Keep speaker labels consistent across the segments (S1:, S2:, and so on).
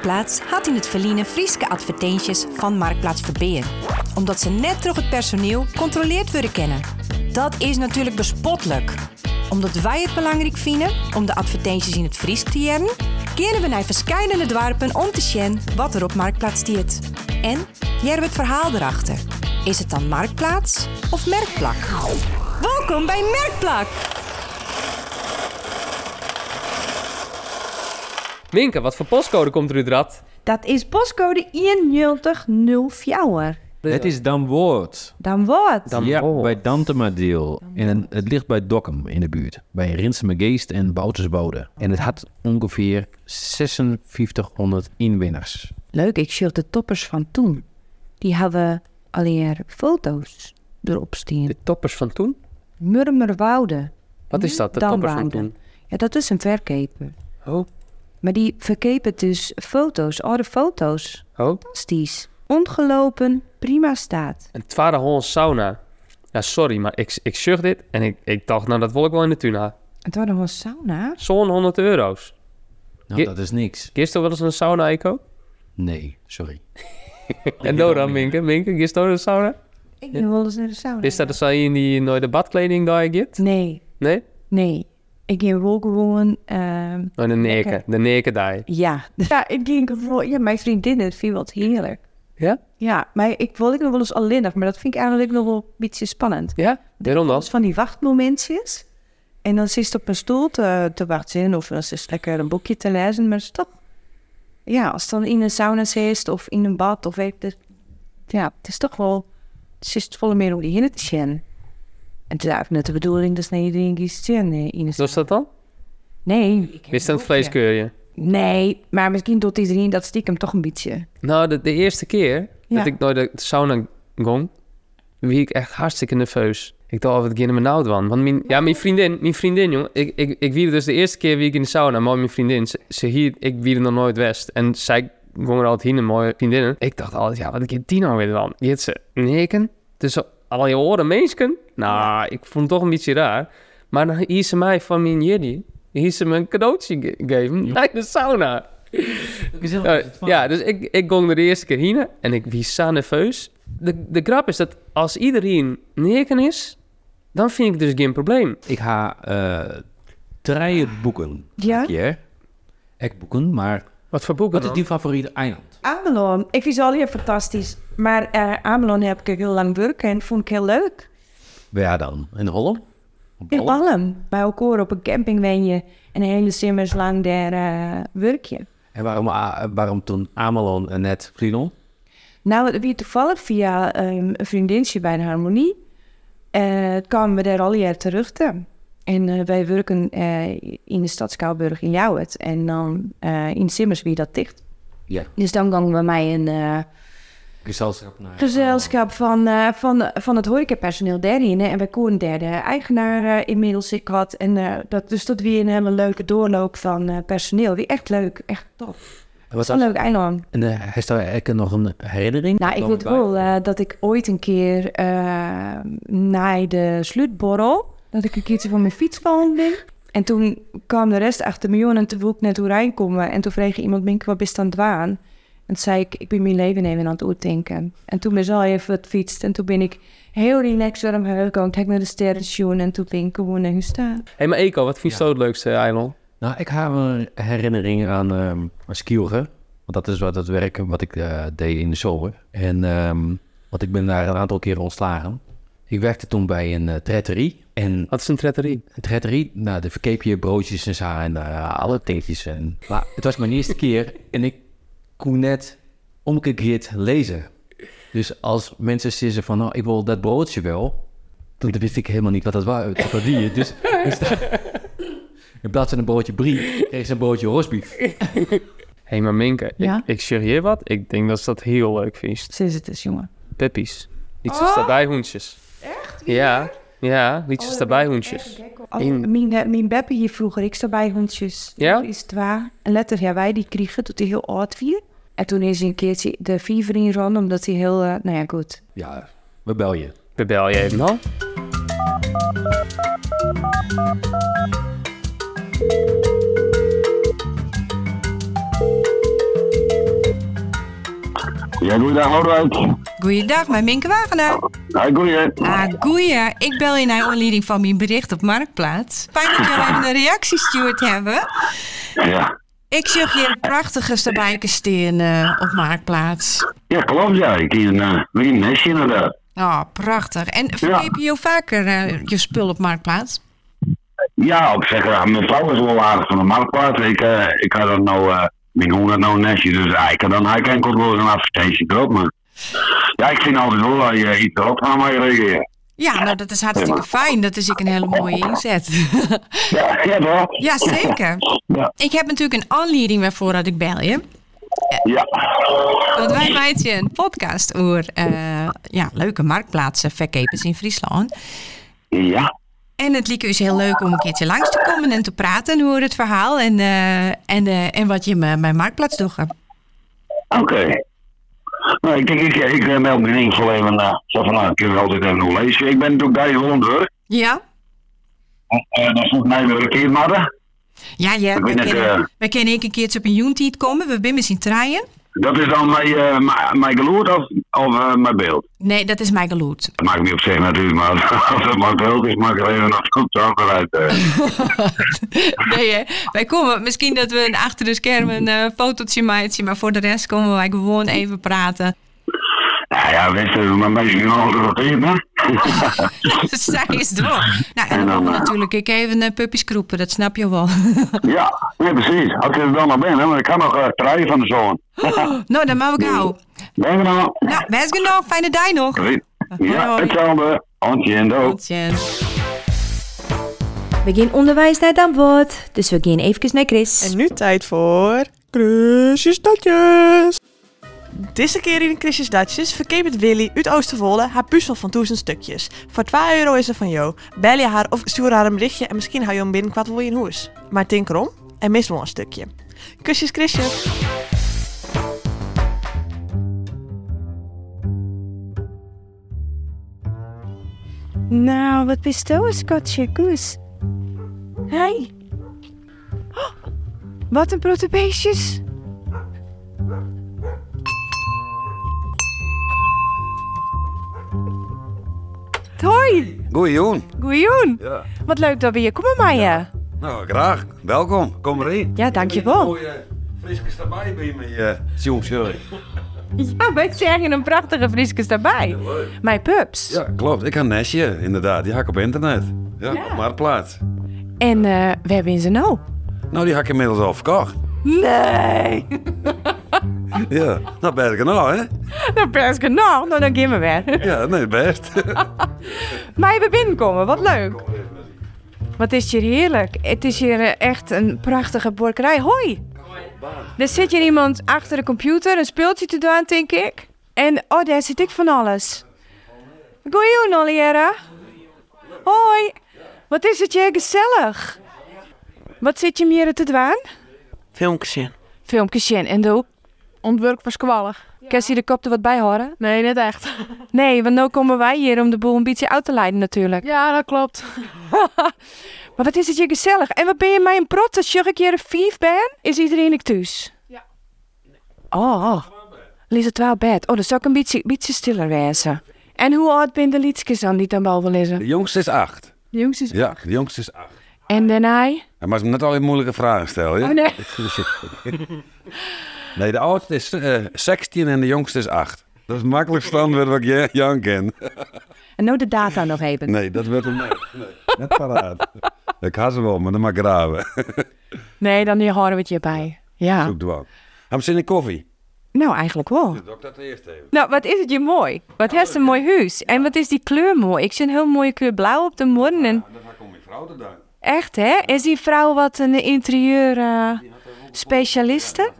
S1: Marktplaats had in het verliezen Frieske advertenties van Marktplaats Verbeer. Omdat ze net terug het personeel controleerd willen kennen. Dat is natuurlijk bespottelijk. Omdat wij het belangrijk vinden om de advertenties in het Fries te jaren, keren we naar verschillende dwarpen om te zien wat er op Marktplaats stiert. En jaren we het verhaal erachter. Is het dan Marktplaats of Merkplak? Welkom bij Merkplak!
S2: Minke, wat voor postcode komt er uit Rad?
S3: Dat is postcode 1004.
S4: Het is dan woord.
S3: Dan?
S2: Dan
S4: ja,
S2: woord.
S4: bij Dantemadeel. En het- het ligt bij Dokkum in de buurt. Bij Rinsemegeest en Boutersbode. En het had ongeveer 5600 inwoners.
S3: Leuk, ik zie de toppers van toen. Die hadden alleen foto's erop staan.
S2: De toppers van toen?
S3: Murmerwoude.
S2: Wat is dat, de
S3: Dan
S2: toppers van toen?
S3: Ja, dat is een verkeper.
S2: Oh,
S3: Maar die verkepen dus foto's, oude foto's.
S2: oh.
S3: Fantastisch. Ongelopen, prima staat.
S2: En het waren gewoon sauna. Ja, sorry, maar ik, ik zag dit en ik, ik dacht, nou, dat wil ik wel in de tuna.
S3: Het een sauna.
S2: Zo'n 100 euro's.
S4: Nou, dat is niks.
S2: Gist er wel eens een sauna, Eco?
S4: Nee, sorry.
S2: En Dora, Minke, Minke, gist er een sauna?
S3: Ik ben wel eens naar de sauna.
S2: Is dat de sauna in die nooit de badkleding daar je?
S3: Nee,
S2: Nee?
S3: nee. Ik ging wel gewoon... ehm,
S2: Oh, de neken. De neken daar.
S3: ja. ja, ik ging gewoon... Ja, mijn vriendinnen, het vind wat heerlijk.
S2: Ja?
S3: Ja, maar ik wil ik nog wel eens alleen af, maar dat vind ik eigenlijk nog wel een beetje spannend.
S2: Ja? Waarom dan?
S3: Van die wachtmomentjes. En dan zit ze op een stoel te, te wachten of dan zit ze lekker een boekje te lezen, maar het is toch... Ja, als het dan in een sauna zit of in een bad of weet het... Ja, het is toch wel... Het is volle meer om die hinnen te zien. En het is eigenlijk net de bedoeling dat niet zien eh, in
S2: Zo is dat dan?
S3: Nee.
S2: Is dat
S3: boekje.
S2: vleeskeurje?
S3: Nee, maar misschien doet iedereen dat stiekem toch een beetje.
S2: Nou, de, de eerste keer
S3: Ja.
S2: dat ik naar de sauna ging, wie ik echt hartstikke nerveus. Ik dacht, wat ik in mijn nauw van. Want mijn, ja, mijn vriendin, mijn vriendin, jongen. Ik, ik, ik wierde dus de eerste keer wie ik in de sauna, maar mijn vriendin, ze, ze hier, ik wierde nog nooit west. En zij ging er altijd heen, een mooie vriendinnen. Ik dacht altijd, ja, wat ik die nou weer van? Je hebt ze neken, dus al je oren mensen. Nou, ik vond het toch een beetje raar. Maar dan hier ze mij van mijn jiddy, hier ze me een cadeautje ge- gegeven naar de sauna. Uh, ja, dus ik, ik ging er de eerste keer heen en ik was zo nerveus. De, de grap is dat als iedereen neken is, dan vind ik dus geen probleem.
S4: Ik ga eh drie boeken.
S3: Ja?
S4: Ja. Ik boeken, maar
S2: Wat voor boeken
S4: wat is die favoriete eiland?
S3: Amelon. Ik vind heel fantastisch. Maar eh Amelon heb ik heel lang werken en vond ik heel leuk.
S4: Waar dan? In Holland?
S3: In
S4: Holland?
S3: Bij elkaar op een camping wen je en een hele simmers lang daar eh werk je.
S4: En waarom, ah, waarom toen Amelon en net Vlieland?
S3: Nou, het toevallig via ehm, een vriendinnetje bij de Harmonie. eh kwamen we daar al jaar terug te. En eh, wij werken eh, in de stad Schouwburg in Jouwet. En dan eh, in Simmers wie dat dicht.
S4: Ja.
S3: Dus dan gingen we mij een
S4: Gezelschap naar...
S3: gezelschap van, van, van het horecapersoneel daarin. En wij konden daar de eigenaar inmiddels ik had. En dat, dus dat weer een hele leuke doorloop van personeel. Wie echt leuk, echt tof.
S4: Wat was
S3: leuk eiland.
S4: En uh, heeft daar eigenlijk nog een herinnering?
S3: Nou, ik weet wel dat ik ooit een keer eh na de sluitborrel, dat ik een keertje van mijn fiets gevallen ben. En toen kwam de rest achter me aan en toen wilde ik net hoe komen. En toen vroeg iemand, Minke, wat is dan dwaan? En toen zei ik, ik ben mijn leven even aan het uitdenken. En toen ben ik al even het fietst en toen ben ik heel relaxed door hem heen gegaan. Toen naar de sterrenshow en toen ben ik gewoon naar huis staan.
S2: Hé, hey, maar Eko, wat vind je
S4: Ja.
S2: zo het leukste eiland?
S4: Nou, ik heb een herinnering aan, ehm aan skiën. Want dat is wat het werk wat ik eh, deed in de zomer. En ehm, want ik ben daar een aantal keren ontslagen. Ik werkte toen bij een uh, tretterie. En
S2: Wat is een tretterie?
S4: een tretterie, nou, daar verkeep je broodjes en zo en eh, alle dingetjes. En, maar het was mijn eerste keer en ik kon net omgekeerd lezen. Dus als mensen zeggen van, nou, ik wil dat broodje wel, dan wist ik helemaal niet wat dat was. Wat dat die, dus, dus in plaats van een broodje brie, kreeg ze een broodje rosbief.
S2: Hé, hey, maar Minke,
S3: Ja?
S2: ik, ik wat. Ik denk dat ze dat heel leuk vindt.
S3: Zo is het dus, jongen.
S2: Peppies. Liedjes daarbij hoentjes. Ja, ja, liedjes daarbij hoentjes.
S3: Oh, mijn, eh, mijn beppe hier vroeger, ik sta bij hondjes.
S2: Ja?
S3: Is het waar? En letter, ja, wij die kregen toen hij heel oud was. En toen is hij een keertje de fever in rond, omdat hij heel, eh, nou ja, goed.
S4: Ja, we bel je.
S2: We bel je even dan.
S5: Ja, goeiedag Lodewijk.
S1: Goeiedag, mijn Minke Wagenaar.
S5: Goeie.
S1: Ah, goeie. Ik bel je naar aanleiding van mijn bericht op Marktplaats. Fijn dat jullie een reactie gestuurd hebben.
S5: Ja.
S1: Ik hier een prachtige stabijkensteen eh op Marktplaats.
S5: Ja, klopt ja. Ik zie een, uh, een nestje inderdaad.
S1: Oh, prachtig. En verkeep je heel vaker eh, je spul op Marktplaats?
S5: Ja, op zich, ja, mijn vrouw is wel aardig van de marktplaats. Ik, eh ik had dan nou, mijn hoen had nou nestje, dus ik had dan hij enkel wel eens een advertentie erop. Maar ja, ik vind altijd wel dat je iets erop aan mij reageren.
S1: Ja, nou dat is hartstikke fijn. Dat is ook een hele mooie inzet.
S5: Ja, ja toch?
S1: ja, zeker.
S5: Ja.
S1: Ik heb natuurlijk een aanleiding waarvoor dat ik bel je.
S5: Ja.
S1: Want wij maken een podcast over eh, ja, leuke marktplaatsen, verkepers in Friesland.
S5: Ja.
S1: En het leek dus heel leuk om een keertje langs te komen en te praten over het verhaal en, eh, en, eh, en wat je bij Marktplaats doet.
S5: Oké. Nou, ik denk, ik, ik eh, meld me in ieder geval even, uh, zo van, nou, ik heb altijd even nog lezen. Ik ben natuurlijk bij Hollandburg.
S1: Ja?
S5: Uh, dat is mij weer een keer madden.
S1: Ja, ja. We
S5: eh,
S1: we kunnen een keertje op een Untied komen. We zijn misschien draaien.
S5: Dat is dan mijn, uh, mijn, mijn of, of uh, mijn beeld?
S1: Nee, dat is mij geloed.
S5: Dat maakt niet op zich natuurlijk, maar als het mijn beeld is, mag ik er even nog goed zo uit.
S1: Nee, hè. wij komen. Misschien dat we achter de schermen een uh, fotootje maken, maar voor de rest komen wij gewoon even praten.
S5: Ja, ja, weet je, maar mensen kunnen al geroteren, hè?
S1: Zij is door. Nou, en dan mogen we natuurlijk ik even uh, puppies kroepen, dat snap je wel.
S5: ja, nee, precies. Als ik er dan nog ben, hè, want ik kan nog uh, draaien van de zoon.
S1: nou, dan mag ik gauw.
S5: Ben je nou?
S1: Nou, best genoeg. Fijne dag nog.
S5: Ja, hetzelfde. Ontje en dood.
S6: We gaan onderwijs naar het antwoord, dus we gaan even naar Chris.
S7: En nu tijd voor Chrisjes Datjes. Deze keer in Chrisjes Datjes verkeepert Willy uit Oosterwolde haar puzzel van duizend stukjes. Voor 2 euro is er van jou. Bel je haar of stuur haar een berichtje en misschien hou je hem binnen kwart wil je in huis. Maar denk erom, er mist wel een stukje. Kusjes Chrisje.
S3: Nou, wat bist du, Scotje? Koes. Hey. Oh, wat een protte Hoi.
S8: Goeiejoen.
S3: Goeiejoen.
S8: Ja.
S3: Wat leuk dat we hier komen, Maya.
S8: Nou, graag. Welkom. Kom erin.
S3: Ja, dankjewel.
S8: Mooie frisjes erbij bij me, uh, jongens.
S3: Ja, wij zeggen een prachtige frisjes daarbij. Mijn pups.
S8: Ja, klopt. Ik heb een nestje, inderdaad. Die hak op internet. Ja,
S3: Ja.
S8: op Marktplaats.
S3: En uh, we hebben ze nou.
S8: Nou, die hak ik inmiddels al verkocht.
S3: Nee.
S8: Ja, nou ben ik nou, hè?
S3: Dat best genoeg. Nou, dan gaan we weer.
S8: Ja, nee, best.
S3: Maar even binnenkomen, wat leuk. Wat is hier heerlijk. Het is hier eh, echt een prachtige borkerij. Hoi. Er zit hier iemand achter de computer een speeltje te doen, denk ik. En oh, daar zit ik van alles. Goeie, Oliera. Hoi. Wat is het hier gezellig. Wat zit je meer te doen?
S7: Filmpjes in.
S3: Filmpjes in. En doe?
S9: Ontwerp was kwallig.
S3: Kan je de kop er wat bij horen?
S9: Nee, niet echt.
S3: Nee, want nu komen wij hier om de boel een beetje uit te leiden natuurlijk.
S9: Ja, dat klopt.
S3: Maar wat is het hier gezellig. En wat ben je mij een prot als je een keer een vijf ben? Is iedereen ik thuis?
S9: Ja.
S3: Oh, Lies het wel bed. Oh, dan zou ik een beetje, beetje stiller wezen. En hoe oud ben de liedjes dan die dan wel?
S8: De jongste is acht.
S3: De jongste is...
S8: Ja, de jongste is acht.
S3: En daarna?
S8: Hij mag me net al moeilijke vragen stellen, ja?
S3: Oh nee.
S8: nee, de oudste is uh, 16 en de jongste is 8. Dat is het makkelijkste antwoord wat ik Jan ken.
S3: En nou de data nog even.
S8: Nee, dat werd hem. Nee, net paraat. Ik had ze wel, maar dan mag ik graven.
S3: Nee, dan horen we het hierbij. Ja.
S8: Zoek de wel. Hebben ze in koffie?
S3: Nou, eigenlijk wel.
S8: Dat eerst even.
S3: Nou, wat is het hier mooi. Wat heeft een mooi huis. En wat is die kleur mooi. Ik zie een heel mooie kleur blauw op de morgen. En
S8: Dat ga ik om mijn vrouw te danken.
S3: echt, hè? Is die vrouw wat een interieur eh, specialiste?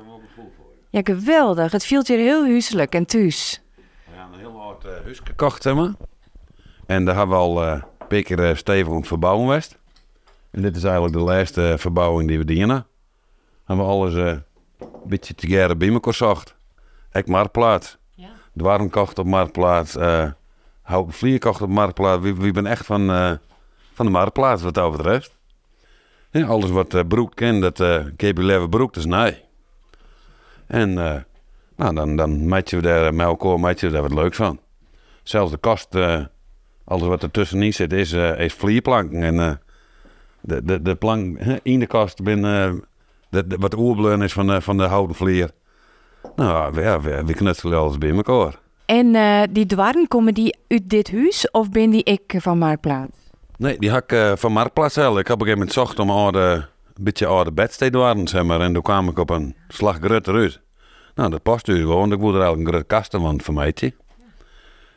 S3: Ja, geweldig. Het viel hier heel huiselijk en thuis.
S8: We hebben een heel oud uh, huis gekocht, zeg maar. En daar hebben we al uh, een paar keer uh, stevig om verbouwen geweest. En dit is eigenlijk de laatste verbouwing die we dienen. Hebben we alles een beetje together bij elkaar gezocht. Ik Marktplaats. Ja. Op Marktplaats. Uh, Houten Vlier kocht op Marktplaats. Wie, wie ben echt van, uh, van de Marktplaats wat dat betreft. Ja, alles wat uh, Broek kent, dat uh, Broek, dat is nee. En uh, Nou, dan, dan maak je daar met elkaar maak je daar wat leuks van. Zelfs de kast, eh, alles wat er tussenin zit, is, eh is vlierplanken. En eh, de, de, de plank in de kast, ben, eh, de, de- wat oerbleun is van de, van de houten vlier. Nou, we, ja, we, we knutselen alles bij elkaar.
S1: En eh, die dwarren, komen die uit dit huis of ben die ik van Marktplaats?
S8: Nee, die had ik eh, van Marktplaats zelf. Ik heb op een gegeven moment zocht om oude, beetje oude bedsteden waren, zeg maar. En toen kwam ik op een slag grut eruit. Nou, dat past dus gewoon. want Ik wilde er eigenlijk een grut kastenwand van mij.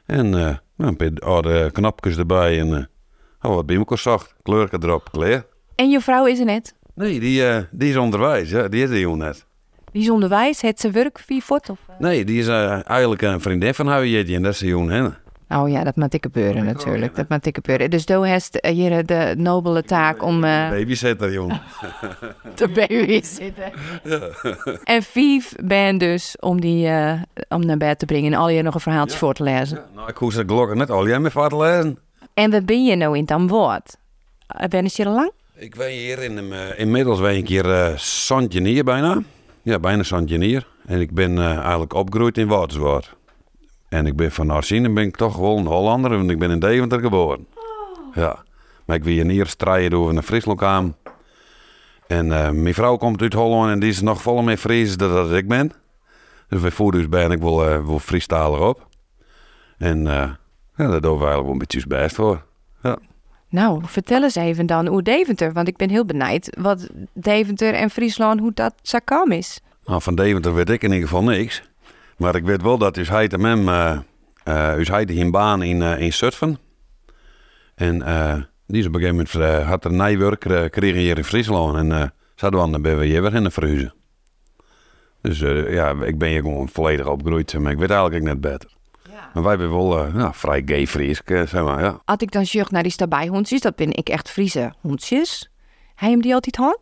S8: En nou, een paar oude knopjes erbij en eh oh, wat bij elkaar zocht. Kleurken erop, kleer.
S1: En je vrouw is er net.
S8: Nee, die, eh, die is onderwijs. Ja, die is er heel net.
S1: Die is onderwijs, het ze werk via fort of...
S8: Nee, die is eigenlijk een vriendin van haar en dat is jong hè.
S1: Oh ja, dat moet ik gebeuren natuurlijk. Dat moet ik gebeuren. Dus doe heeft eh, hier de nobele taak om eh
S8: Babysitter, jong.
S1: te babysitten. En vijf ben dus om die eh, om naar bed te brengen en al je nog een verhaaltje voor te lezen.
S8: nou, ik hoef ze glokken net al jij me vaart lezen.
S1: En waar ben je nou in het woord? Ben je er lang?
S8: Ik ben hier in, eh, inmiddels ben ik hier eh Santjenier bijna. Ja, bijna Santjenier. En ik ben eh, eigenlijk opgegroeid in Waterswoord. En ik ben van origine ben ik toch wel een Hollander, want ik ben in Deventer geboren. Ja. Maar ik wil hier strijden door naar Friesland kwam. En eh, mijn vrouw komt uit Holland en die is nog vol met Fries dan dat ik ben. Dus bij voeders ben ik wel, eh wel Friestalig op. En eh, ja, daar doen we eigenlijk wel een beetje best voor.
S1: Nou, vertel eens even dan hoe Deventer, want ik ben heel benijd wat Deventer en Friesland, hoe dat zakam is.
S8: Nou, van Deventer weet ik in ieder geval niks. Maar ik weet wel dat dus hij hem, eh eh, dus hij een baan in, eh in Zutphen. En die is op een gegeven moment, had er nijwerk uh, kregen hier in Friesland. En eh zouden we dan bij we hier weer in de verhuizen. Dus ja, ik ben hier gewoon volledig opgegroeid, maar ik weet eigenlijk net beter. Maar wij zijn wel ja, vrij gay Fries, eh, zeg maar, ja.
S1: Als ik dan zucht naar die stabijhondjes, dat ben ik echt Friese hondjes. Hij hem die altijd had?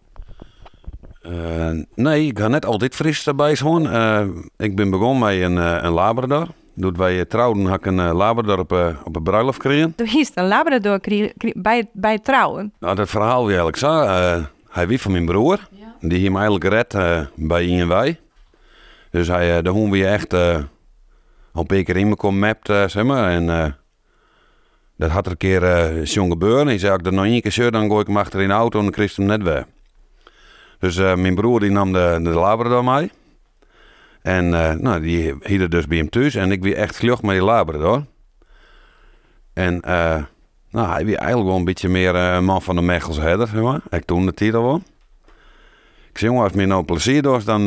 S8: Eh, nee, ik ga net altijd fris erbij gewoon. Eh, ik ben begonnen met een, eh, een Labrador. Doet wij trouwden, had ik een Labrador op, op een bruiloft gekregen.
S1: Toen is een Labrador krie- bij, bij het trouwen.
S8: Nou, dat verhaal wie eigenlijk zo. hij wie van mijn broer. Die me eigenlijk eh, bij I en wij. Dus hij, uh, de hoen weer echt al een keer in me kon mapt, zeg maar. En dat had er een keer eh jong gebeuren. Hij zei, als ik er nog één keer zeur, dan gooi ik hem achter in de auto en dan kreeg hem net weg. Dus eh, mijn broer die nam de, de Labrador mee. En eh, nou, die hield dus bij hem thuis. En ik weer echt vlug met die Labrador. En eh, nou, hij was eigenlijk wel een beetje meer een man van de Mechels herder, zeg maar. Ik toen de titel wel. Ik zei, jongen, als het nou plezier doet, dan,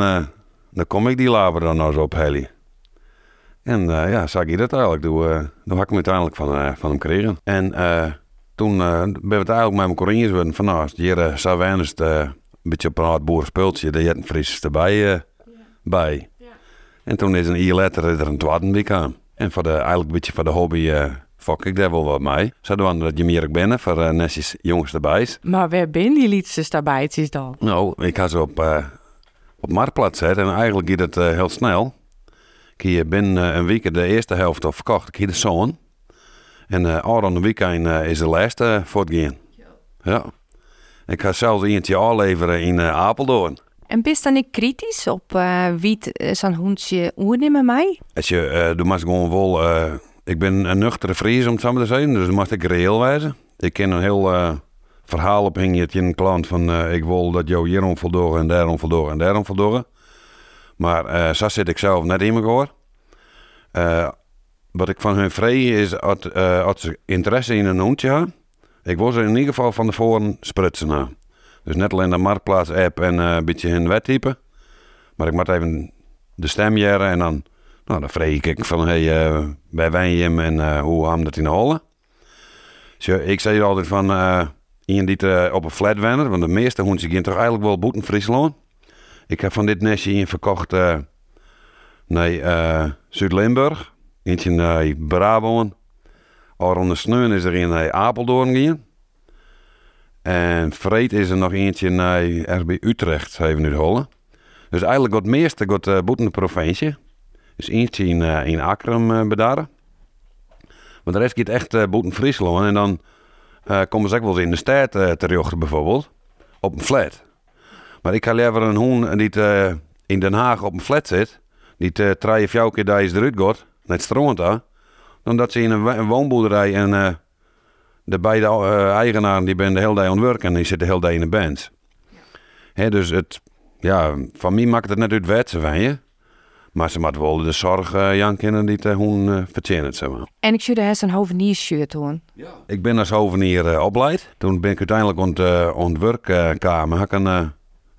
S8: dan kom ik die Labrador nou eens op heli. En ja, zag je dat eigenlijk. Toen, toen had ik hem uiteindelijk van, van hem gekregen. En toen ben we het eigenlijk met mijn Corinjes van nou, als hier uh, zou het beetje op een hard boerenspultje, daar je een fris erbij eh, bij. En toen is een jaar later er een tweede week aan. En voor de, eigenlijk een beetje voor de hobby uh, fok ik daar wel wat mee. Zouden we dat je meer binnen voor uh, netjes jongens erbij.
S1: Maar waar ben die liedste stabijtjes dan?
S8: Nou, ik had ze op, uh, op Marktplaats zetten en eigenlijk ging het uh, heel snel. Ik binnen een week de eerste helft al verkocht. Ik hier de zoon. En uh, aan de weekend uh, is de laatste voortgaan. Ja. Ik ga zelfs eentje aanleveren in uh, Apeldoorn.
S1: En bist dan niet kritisch op uh, wie zo'n hondje oernemen mij?
S8: Als je, uh, doe maar gewoon wel. Ik ben een nuchtere Fries om het zo maar te zeggen, dus dan mag ik reëel wijzen. Ik ken een heel verhaal ophingen het in een klant van uh, ik wil dat jou hierom voldoen en daarom voldoen en daarom voldoen. Maar uh, zo zit ik zelf net in me gehoor. Uh, wat ik van hun vrees is dat, als ze interesse in een hondje hebben. Ik wil ze in ieder geval van tevoren sprutsen. Hebben. Dus net alleen de marktplaats-app en uh, een beetje hun wettype. Maar ik moet even de stem jaren en dan, nou, dan vrees ik van hey, uh, bij Wijnjem en uh, hoe ham dat in de. Dus ik zei altijd van iemand die op een flat wennen, want de meeste hondjes gaan toch eigenlijk wel boeten Friesland. Ik heb van dit nestje in verkocht uh, Zuid-Limburg, eentje naar Brabant. Aron de Sneun is er in naar Apeldoorn gaan. En Vreed is er nog eentje naar RB Utrecht, even nu hollen. Dus eigenlijk het meeste gaat uh, boeten de provincie. Dus eentje in, uh, in uh, bedaren. Maar de rest gaat echt uh, boeten Friesland. En dan uh, komen ze ook wel eens in de stad uh, terecht bijvoorbeeld. Op een flat. Maar ik ga liever een hoen die uh, in Den Haag op een flat zit. die te drie of vier keer daar is eruit gaat, net stroomt daar, dan dat ze in een, wo- een woonboerderij en eh, de beide eh, eigenaren die ben de hele dag aan het werken en die zitten de hele dag in de band. Hè, dus het, ja, van mij maakt het net uit wetsen van je. Maar ze moeten wel de zorg uh, Jan kennen die te hun uh, verdienen, zeg maar.
S3: En ik zou de een hoveniershirt doen.
S8: Ik ben als hovenier uh, opgeleid. Toen ben ik uiteindelijk aan het, uh, werkkamer. Had ik een uh,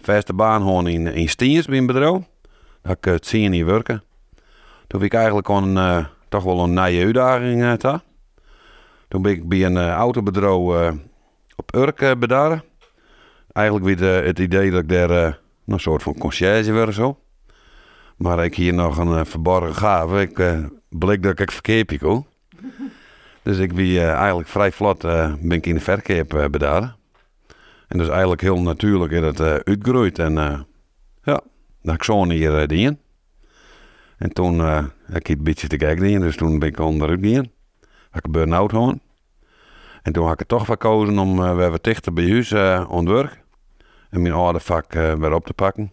S8: vaste baan gewoon in, in Stiens bij een bedrijf. Had ik het zien hier werken. Toen ben ik eigenlijk uh, toch wel een nieuwe uitdaging uh. Toen ben ik bij een uh, autobedrijf uh, op Urk uh, bedaren. Eigenlijk weer de, het idee dat ik daar een soort van conciërge werd zo. Maar ik hier nog een verborgen gave. Ik bleek dat ik verkeerd kon. Dus ik ben eigenlijk vrij vlot ben ik in de verkeer bedaren. En dus eigenlijk heel natuurlijk is het uh, uitgegroeid. En ja, dan ik zo'n hier uh, dien. En toen uh, heb ik een beetje te kijken dien, dus toen ben ik onderuit dien. Had ik een burn-out gewoon. En toen had ik er toch voor gekozen om uh, weer wat dichter bij huis uh, aan het werk. En mijn oude vak uh, weer op te pakken.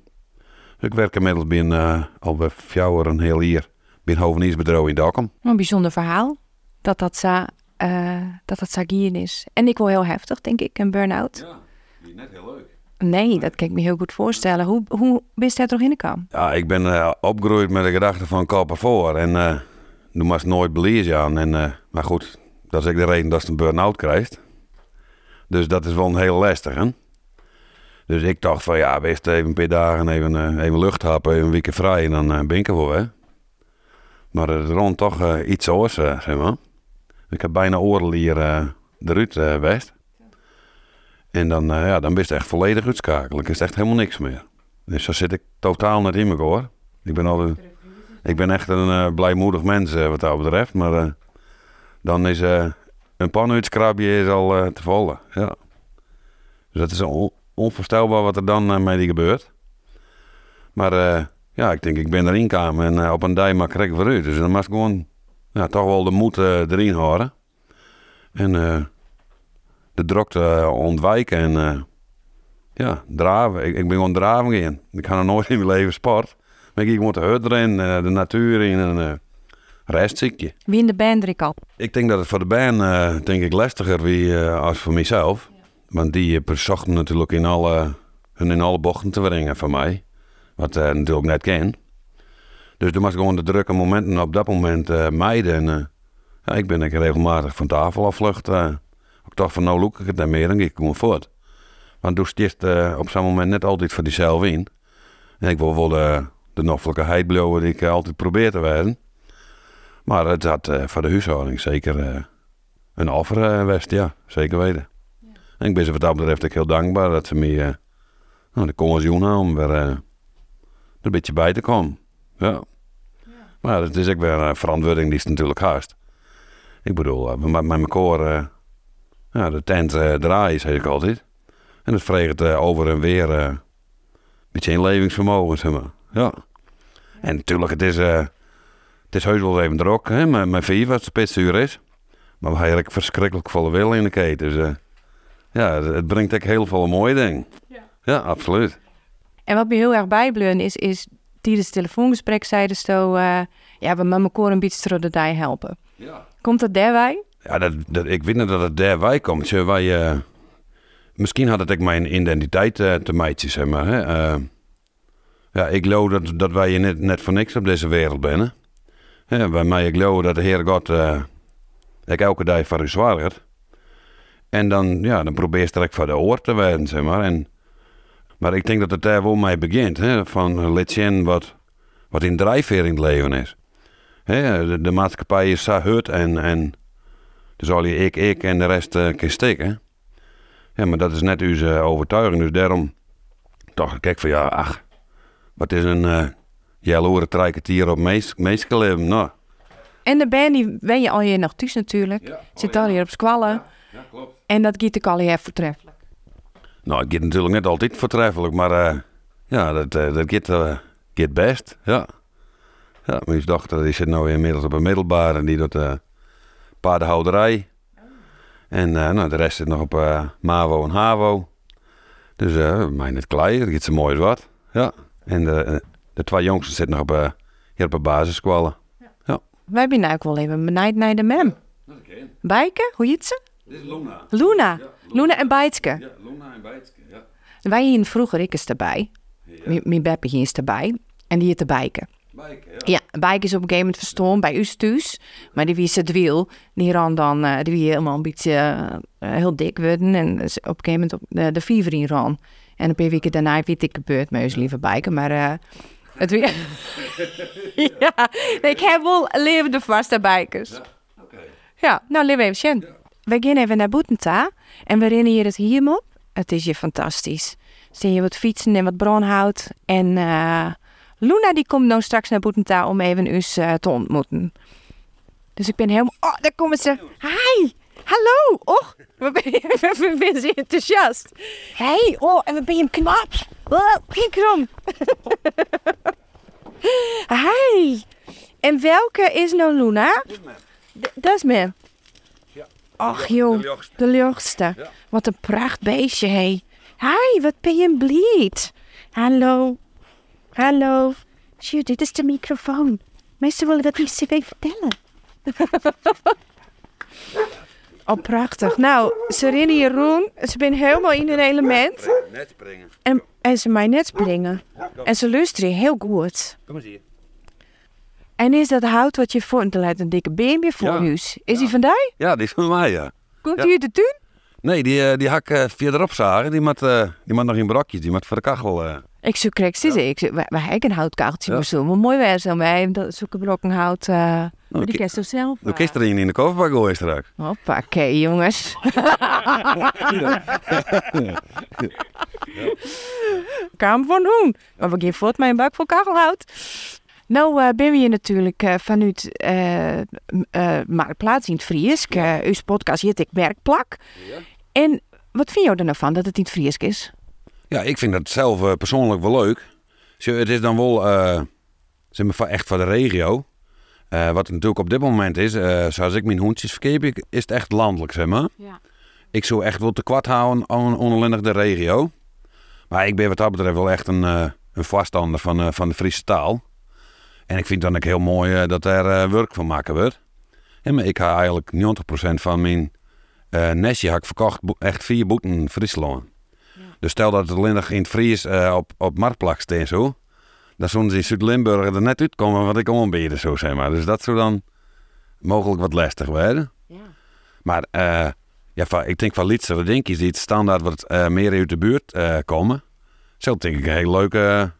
S8: Dus ik werk inmiddels bij een, uh, al bij vier een heel jaar bij een hoveniersbedrijf in Dokkum.
S3: Een bijzonder verhaal. Dat dat zo, uh, dat dat zo is. En ik wel heel heftig, denk ik, een burn-out.
S8: Ja, net heel leuk.
S3: Nee, dat kan ik me heel goed voorstellen. Hoe, hoe bist jij er toch in gekomen?
S8: Ja, ik ben uh, opgegroeid met de gedachte van koppen voor. En uh, nu was nooit belezen aan. En, uh, maar goed, dat is ook de reden dat ze een burn-out krijgt. Dus dat is wel een heel lastig, hè? Dus ik dacht van ja, wees even een paar dagen even, uh, even lucht happen, een weekje vrij en dan uh, ben ik. Maar het rond toch iets oors, zeg maar. Ik heb bijna oorlel hier eruit west. En dan, ja, dan ben echt volledig uitschakelen. is echt helemaal niks meer. Dus zo zit ik totaal net in me hoor. Ik ben, altijd, ik ben echt een blijmoedig mens wat dat betreft. Maar dan is een panuitskrabje is al te volle. Ja. Dus dat is on, onvoorstelbaar wat er dan uh, met die gebeurt. Maar uh, ja, ik denk, ik ben erin gekomen en uh, op een dag maak ik vooruit. Dus dan moet ik gewoon toch wel de moed erin houden. En de drukte ontwijken en ja, draven. Ik, ik ben gewoon draven in. Ik ga nog nooit in mijn leven sport. Maar ik moet de hut erin, de natuur in en rest ziekje.
S3: Wie in de band ik al?
S8: Ik denk dat het voor de band denk ik lastiger wie als voor mezelf. Want die verzochten natuurlijk in alle, hun in alle bochten te brengen van mij. Wat uh, natuurlijk net ken. Dus toen moest ik gewoon de drukke momenten op dat moment mijden. En ja, ik ben ik regelmatig van tafel afvlucht. Ik dacht van nou look ik het en meer en ik kom voort. Want toen sticht op zo'n moment net altijd voor diezelfde in. En ik wil wel de, de noffelijkheid blowen die ik altijd probeer te wijzen. Maar het had voor de huishouding zeker een offer west, ja, zeker weten. En ik ben ze wat dat betreft ook heel dankbaar dat ze me uh, nou, de conversion aan om weer uh, er een beetje bij te komen. Ja. ja. Maar het is ook weer een verantwoording die is natuurlijk haast. Ik bedoel, uh, met mijn koor, ja, de tent draaien, zeg ik altijd. En het vreegt over en weer een beetje inlevingsvermogen, zeg maar. Ja. En natuurlijk, het is, het is heus wel even druk, hè, met, met vier wat spitsuur is. Maar we hebben eigenlijk verschrikkelijk volle wil in de keten. Dus, ja, het brengt ook heel veel mooie dingen. Ja, ja absoluut.
S3: En wat me heel erg bijbleun is, is tijdens het telefoongesprek zeiden ze zo, uh, ja, we met elkaar een beetje door de dij helpen.
S8: Ja.
S3: Komt dat daarbij?
S8: Ja, dat, ik weet niet dat het daarbij komt. Zo, wij, uh, misschien had het ook mijn identiteit uh, te meidje, zeg maar. Hè? ja, ik geloof dat, dat wij net, net voor niks op deze wereld zijn. Ja, bij mij, ik geloof dat de Heer God ik elke dag voor u en dan, ja, dan probeer je sterk voor de oor te werden, zeg maar. En, maar ik denk dat het daar wel mee begint, hè, van let wat, wat in drijfveer in het leven is. Hè, de, maatschappij is zo en, en dus al je ik, ik en de rest uh, kan steken. Ja, maar dat is net uw overtuiging, dus daarom toch kijk van ja, ach, wat is een uh, jaloere trijketier op meest, meest leven, nou.
S3: En de band die wen je al je nog thuis natuurlijk. Ja. Zit al hier op squallen.
S8: Ja. Ja, klopt.
S3: En dat giet ik al heel voortreffelijk.
S8: Nou, het gaat natuurlijk net altijd voortreffelijk, maar uh, ja, dat, uh, dat gaat, uh, gaat best, ja. Ja, mijn dochter die zit nu inmiddels op een middelbare en die doet uh, paardenhouderij. En nou, de rest zit nog op MAVO en HAVO. Dus uh, mij net klei, dat gaat zo mooi als wat. Ja. En de, de twee jongsten zitten nog op hier op een basisschool.
S3: Wij zijn ook wel even benijd naar de mem. Bijke, hoe heet ze?
S8: Dit is Luna.
S3: Luna. Luna en Bijtske.
S8: Ja, Luna en Bijtske, ja.
S3: Wij hier vroeger, ik is erbij. Mijn- Mijn beppe hier is erbij. En die is te bijken.
S8: Bijke, ja.
S3: Ja, Bijke is op een gegeven moment verstorven bij u thuis. Maar die wie het wiel, die ran dan, eh, die wie helemaal een beetje eh, heel dik worden. En op een gegeven moment op de, de fever in ran. En een paar weken daarna weet ik gebeurd met lieve Bijke. Maar eh, het weer... ja, nee, ik heb wel levende vaste bijkers. Ja, ja nou leven even zien. We gaan even naar Boetenta. En we rennen hier het hier op. Het is hier fantastisch. Zie je wat fietsen en wat brandhout. En Luna die komt nou straks naar Boetenta om even ons eh, te ontmoeten. Dus ik ben helemaal... Oh, daar komen ze. Hi! Hallo! Och, we ben je, we ben je enthousiast. Hey, oh, en we ben je knap. Oh, kijk erom. Hi! En welke is nou Luna? Dat is me. Och joh,
S8: de. Ja.
S3: Wat een pracht beestje, hé. Hi, wat ben je blied. Hallo. Hallo. Sjoe, dit is de microfoon. Mensen willen dat niet even vertellen. oh, prachtig. Nou, ze rennen hier roen. Ze zijn helemaal in hun element.
S8: Net springen.
S3: En, en ze mij net springen. En ze luisteren heel goed.
S8: Kom eens hier.
S3: En is dat hout wat je vond? Er lijkt een dikke BMW voor
S8: Ja.
S3: huis. Is die van die?
S8: Ja, die is van mij, ja.
S3: Komt
S8: Ja.
S3: die uit de tuin?
S8: Nee, die, eh, die hak uh, verderop zagen. Die moet, eh, die moet nog in brokjes. Die moet voor de kachel. eh.
S3: Ik zoek krek zitten. Ik zoek, wij, een houtkacheltje,
S8: Ja.
S3: maar zo wel mooi wezen. Wij dat zoeken brokken hout. eh
S8: Nou,
S3: die kerst zo zelf.
S8: Dan kist er in de kofferbak gooien straks.
S3: Hoppakee, jongens. Kam van Hoen. Maar we gaan voort een bak vol kachelhout. Nou eh, ben we hier natuurlijk eh, vanuit Marktplaats in het Friesk. Eh uw podcast heet ik Werkplak. En wat vind je er nou van dat het in het Friesk is?
S8: Ja, ik vind dat zelf eh, persoonlijk wel leuk. Het is dan wel eh, zeg maar, van- echt voor de regio. Eh, wat natuurlijk op dit moment is, zoals ik mijn hoentjes verkeep, ik- is het echt landelijk, zeg maar.
S3: Ja.
S8: Ik zou echt wel te kwart houden aan de regio. Maar ik ben wat dat betreft wel echt een, eh, een vaststander van, van de Friese taal. En ik vind dan ook heel mooi dat er werk van maken wordt. En maar ik ga eigenlijk 90% van mijn nestje had ik verkocht echt vier boeten Friesland. Dus stel dat het alleen nog in het Fries eh, op, op marktplak staat zo. Dan zouden ze in Zuid-Limburg er net uitkomen wat ik aanbieden, zo zeg maar. Dus dat zou dan mogelijk wat lastig worden. Maar eh, ja, van, ik denk van Lietse dingetjes die het standaard wat eh, meer uit de buurt komen. Zo denk ik een heel leuke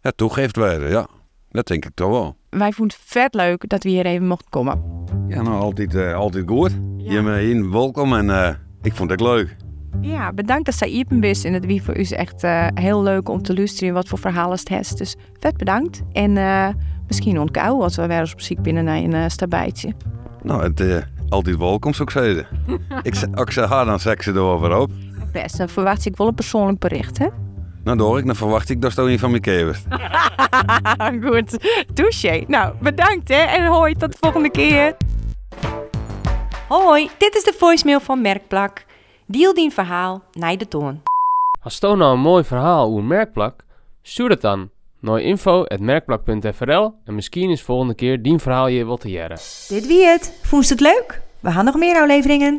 S8: ja, toegift worden, ja. Dat denk ik toch wel.
S3: Wij vonden het vet leuk dat we hier even mochten komen.
S8: Ja, nou, altijd, altijd goed. Je me in welkom en ik vond het leuk.
S3: Ja, bedankt dat zij hier bent. En het wie voor u is echt eh, heel leuk om te luisteren wat voor verhalen het heeft. Dus vet bedankt. En eh, misschien ontkou als we weer eens op ziek binnen naar een uh, stabijtje.
S8: Nou, het eh, altijd welkom, zou ik zeggen. ik, ze- als ik ze haar, dan zeg ze erover op.
S3: Best, dan verwacht ik wel een persoonlijk bericht, hè?
S8: Nou, door ik, dan verwacht ik dat je een van mijn kevers.
S3: Goed, touché. Nou, bedankt hè en hoi, tot de volgende keer.
S1: Hoi, dit is de voicemail van Merkplak. Deel die verhaal naar de toon.
S2: Als je nou een mooi verhaal over Merkplak, stuur het dan naar info.merkplak.frl en misschien is volgende keer die verhaal je wilt te jaren.
S6: Dit wie het. Vond je het leuk? We gaan nog meer afleveringen.